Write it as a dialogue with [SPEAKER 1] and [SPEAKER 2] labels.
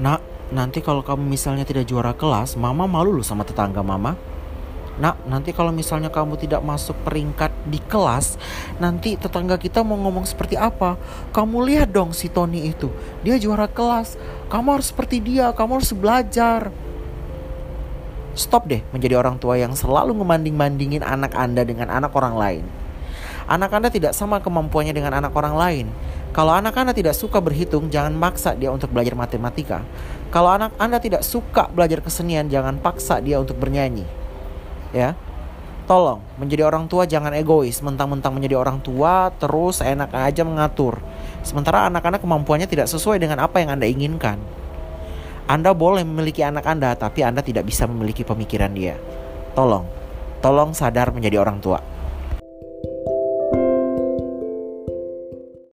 [SPEAKER 1] Nak, nanti kalau kamu misalnya tidak juara kelas, mama malu loh sama tetangga mama. Nak, nanti kalau misalnya kamu tidak masuk peringkat di kelas, nanti tetangga kita mau ngomong seperti apa? Kamu lihat dong si Tony itu, dia juara kelas. Kamu harus seperti dia, kamu harus belajar. Stop deh menjadi orang tua yang selalu ngebanding-bandingin anak Anda dengan anak orang lain. Anak Anda tidak sama kemampuannya dengan anak orang lain. Kalau anak Anda tidak suka berhitung, jangan maksa dia untuk belajar matematika. Kalau anak Anda tidak suka belajar kesenian, jangan paksa dia untuk bernyanyi. Ya. Tolong menjadi orang tua jangan egois. Mentang-mentang menjadi orang tua terus enak aja mengatur. Sementara anak-anak kemampuannya tidak sesuai dengan apa yang anda inginkan. Anda boleh memiliki anak anda tapi anda tidak bisa memiliki pemikiran dia. Tolong. Tolong sadar menjadi orang tua